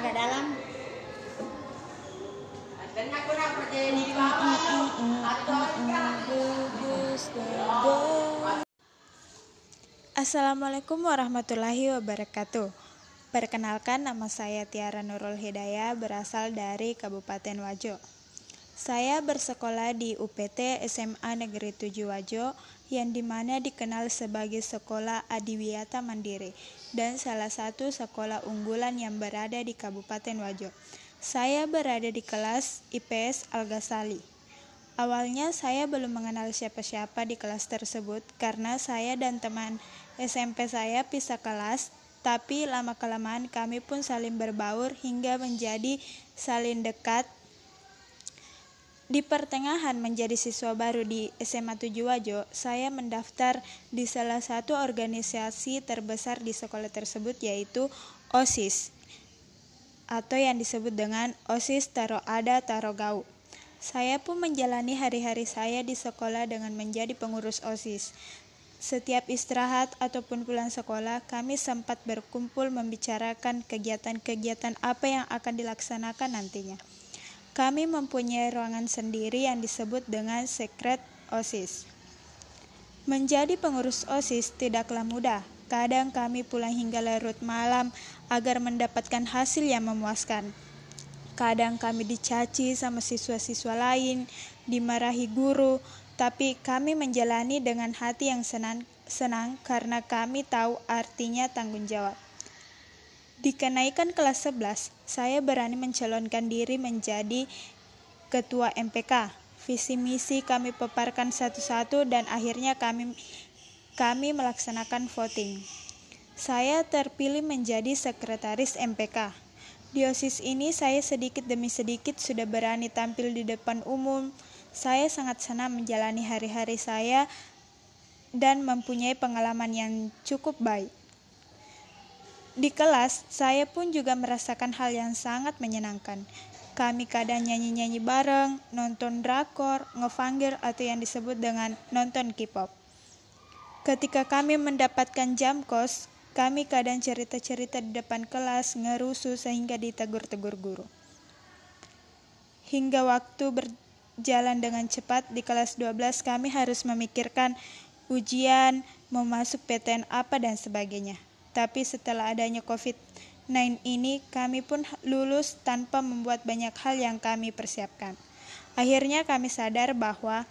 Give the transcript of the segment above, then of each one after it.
agak dalam. Assalamualaikum warahmatullahi wabarakatuh. Perkenalkan nama saya Tiara Nurul Hidayah berasal dari Kabupaten Wajo. Saya bersekolah di UPT SMA Negeri 7 Wajo yang di mana dikenal sebagai Sekolah Adiwiyata Mandiri dan salah satu sekolah unggulan yang berada di Kabupaten Wajo. Saya berada di kelas IPS Al-Ghazali. Awalnya saya belum mengenal siapa-siapa di kelas tersebut karena saya dan teman SMP saya pisah kelas, tapi lama-kelamaan kami pun saling berbaur hingga menjadi saling dekat. Di pertengahan menjadi siswa baru di SMA 7 Wajo, saya mendaftar di salah satu organisasi terbesar di sekolah tersebut yaitu OSIS atau yang disebut dengan OSIS Taro Ada Taro Gau. Saya pun menjalani hari-hari saya di sekolah dengan menjadi pengurus OSIS. Setiap istirahat ataupun pulang sekolah, kami sempat berkumpul membicarakan kegiatan-kegiatan apa yang akan dilaksanakan nantinya. Kami mempunyai ruangan sendiri yang disebut dengan sekret OSIS. Menjadi pengurus OSIS tidaklah mudah. Kadang kami pulang hingga larut malam agar mendapatkan hasil yang memuaskan. Kadang kami dicaci sama siswa-siswa lain, dimarahi guru, tapi kami menjalani dengan hati yang senang, senang karena kami tahu artinya tanggung jawab. Di kenaikan kelas 11, saya berani mencalonkan diri menjadi ketua MPK. Visi misi kami paparkan satu-satu dan akhirnya kami kami melaksanakan voting. Saya terpilih menjadi sekretaris MPK. Di OSIS ini saya sedikit demi sedikit sudah berani tampil di depan umum. Saya sangat senang menjalani hari-hari saya dan mempunyai pengalaman yang cukup baik. Di kelas, saya pun juga merasakan hal yang sangat menyenangkan. Kami kadang nyanyi-nyanyi bareng, nonton drakor, ngefangir atau yang disebut dengan nonton K-pop. Ketika kami mendapatkan jam kos, kami kadang cerita-cerita di depan kelas, ngerusuh sehingga ditegur-tegur guru. Hingga waktu berjalan dengan cepat di kelas 12 kami harus memikirkan ujian, mau masuk PTN apa dan sebagainya. Tapi setelah adanya COVID-19 ini, kami pun lulus tanpa membuat banyak hal yang kami persiapkan. Akhirnya kami sadar bahwa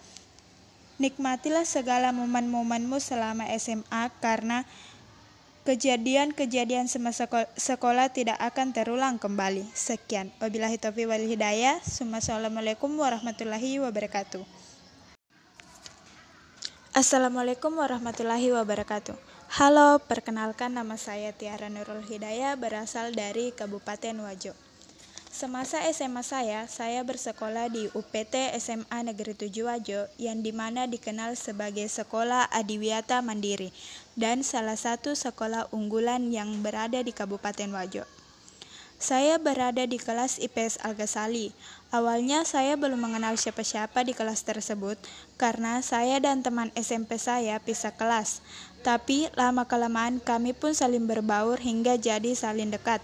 nikmatilah segala momen-momenmu selama SMA karena Kejadian-kejadian semasa sekolah tidak akan terulang kembali. Sekian. Wabillahi taufiq wal hidayah. Assalamualaikum warahmatullahi wabarakatuh. Assalamualaikum warahmatullahi wabarakatuh. Halo, perkenalkan nama saya Tiara Nurul Hidayah berasal dari Kabupaten Wajo. Semasa SMA saya, saya bersekolah di UPT SMA Negeri 7 Wajo yang di mana dikenal sebagai Sekolah Adiwiyata Mandiri dan salah satu sekolah unggulan yang berada di Kabupaten Wajo. Saya berada di kelas IPS Al-Ghazali. Awalnya saya belum mengenal siapa-siapa di kelas tersebut karena saya dan teman SMP saya pisah kelas. Tapi lama-kelamaan kami pun saling berbaur hingga jadi saling dekat.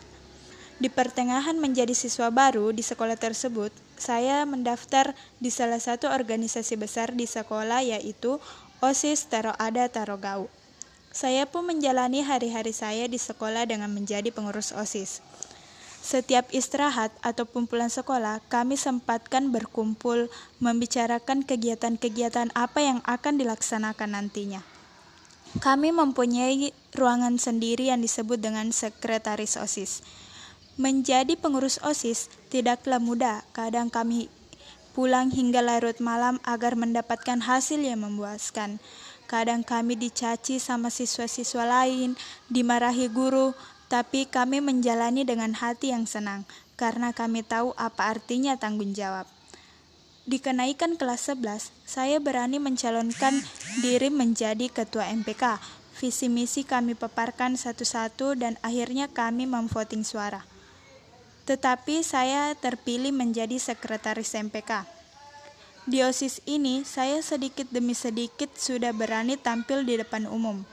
Di pertengahan menjadi siswa baru di sekolah tersebut, saya mendaftar di salah satu organisasi besar di sekolah yaitu OSIS Taro Ada Taro Gau. Saya pun menjalani hari-hari saya di sekolah dengan menjadi pengurus OSIS. Setiap istirahat ataupun pulang sekolah, kami sempatkan berkumpul membicarakan kegiatan-kegiatan apa yang akan dilaksanakan nantinya. Kami mempunyai ruangan sendiri yang disebut dengan sekretaris OSIS. Menjadi pengurus OSIS tidaklah mudah. Kadang kami pulang hingga larut malam agar mendapatkan hasil yang memuaskan. Kadang kami dicaci sama siswa-siswa lain, dimarahi guru, tapi kami menjalani dengan hati yang senang karena kami tahu apa artinya tanggung jawab. Di kenaikan kelas 11, saya berani mencalonkan diri menjadi ketua MPK. Visi misi kami paparkan satu-satu dan akhirnya kami memvoting suara. Tetapi saya terpilih menjadi sekretaris MPK. Di OSIS ini, saya sedikit demi sedikit sudah berani tampil di depan umum.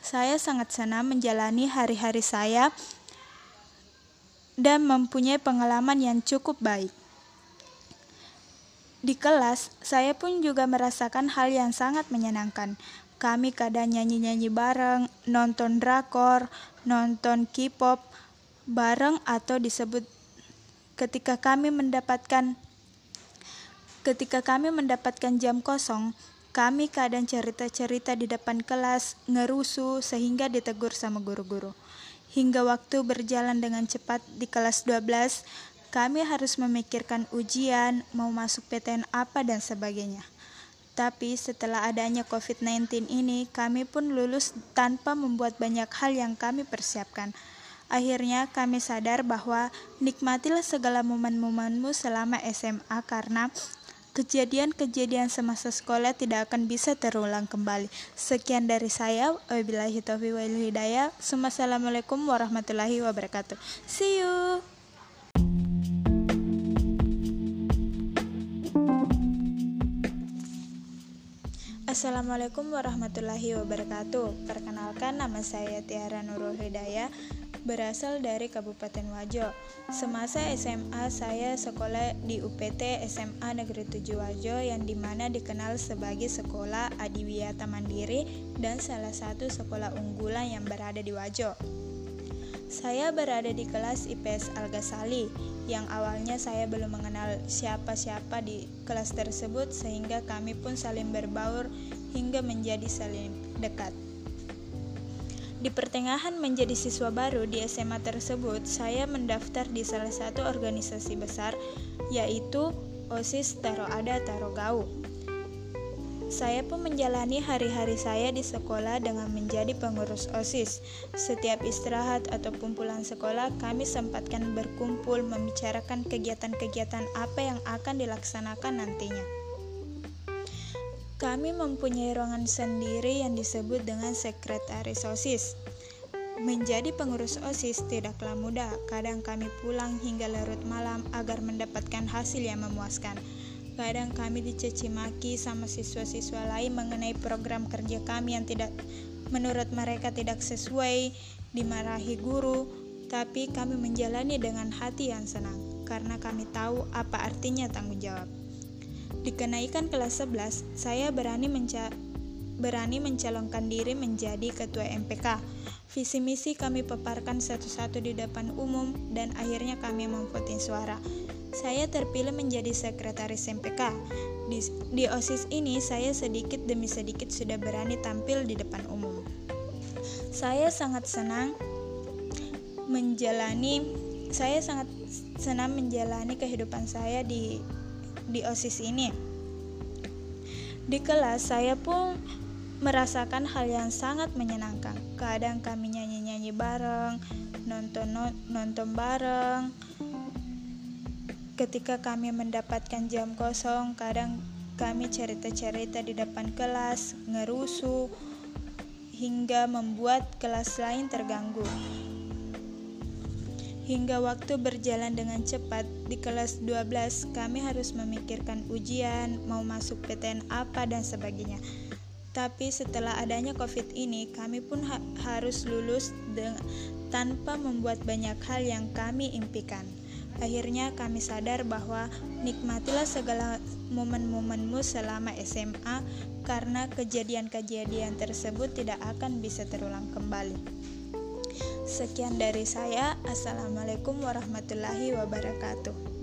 Saya sangat senang menjalani hari-hari saya dan mempunyai pengalaman yang cukup baik. Di kelas, saya pun juga merasakan hal yang sangat menyenangkan. Kami kadang nyanyi-nyanyi bareng, nonton drakor, nonton K-pop bareng atau disebut ketika kami mendapatkan ketika kami mendapatkan jam kosong, kami kadang cerita-cerita di depan kelas, ngerusu sehingga ditegur sama guru-guru. Hingga waktu berjalan dengan cepat di kelas 12, kami harus memikirkan ujian, mau masuk PTN apa dan sebagainya. Tapi setelah adanya COVID-19 ini, kami pun lulus tanpa membuat banyak hal yang kami persiapkan. Akhirnya kami sadar bahwa nikmatilah segala momen-momenmu selama SMA karena kejadian-kejadian semasa sekolah tidak akan bisa terulang kembali. Sekian dari saya. Wabillahi taufiq wal hidayah. Assalamualaikum warahmatullahi wabarakatuh. See you. Assalamualaikum warahmatullahi wabarakatuh. Perkenalkan nama saya Tiara Nurul Hidayah, berasal dari Kabupaten Wajo. Semasa SMA saya sekolah di UPT SMA Negeri 7 Wajo yang di mana dikenal sebagai sekolah adiwiyata mandiri dan salah satu sekolah unggulan yang berada di Wajo. Saya berada di kelas IPS Al-Ghazali yang awalnya saya belum mengenal siapa-siapa di kelas tersebut sehingga kami pun saling berbaur hingga menjadi saling dekat. Di pertengahan menjadi siswa baru di SMA tersebut, saya mendaftar di salah satu organisasi besar yaitu OSIS Taro Ada Taro Gau. Saya pun menjalani hari-hari saya di sekolah dengan menjadi pengurus OSIS. Setiap istirahat ataupun pulang sekolah, kami sempatkan berkumpul membicarakan kegiatan-kegiatan apa yang akan dilaksanakan nantinya. Kami mempunyai ruangan sendiri yang disebut dengan sekretaris OSIS. Menjadi pengurus OSIS tidaklah mudah, kadang kami pulang hingga larut malam agar mendapatkan hasil yang memuaskan. Kadang kami dicaci maki sama siswa-siswa lain mengenai program kerja kami yang tidak menurut mereka tidak sesuai, dimarahi guru, tapi kami menjalani dengan hati yang senang karena kami tahu apa artinya tanggung jawab. Di kenaikan kelas 11, saya berani menca berani mencalonkan diri menjadi ketua MPK. Visi misi kami paparkan satu-satu di depan umum dan akhirnya kami memvoting suara. Saya terpilih menjadi sekretaris MPK. Di, di OSIS ini saya sedikit demi sedikit sudah berani tampil di depan umum. Saya sangat senang menjalani saya sangat senang menjalani kehidupan saya di di OSIS ini. Di kelas saya pun merasakan hal yang sangat menyenangkan. Kadang kami nyanyi-nyanyi bareng, nonton nonton bareng, Ketika kami mendapatkan jam kosong, kadang kami cerita-cerita di depan kelas, ngerusu, hingga membuat kelas lain terganggu. Hingga waktu berjalan dengan cepat, di kelas 12 kami harus memikirkan ujian, mau masuk PTN apa dan sebagainya. Tapi setelah adanya COVID ini, kami pun ha harus lulus tanpa membuat banyak hal yang kami impikan. Akhirnya kami sadar bahwa nikmatilah segala momen-momenmu selama SMA karena kejadian-kejadian tersebut tidak akan bisa terulang kembali. Sekian dari saya. Assalamualaikum warahmatullahi wabarakatuh.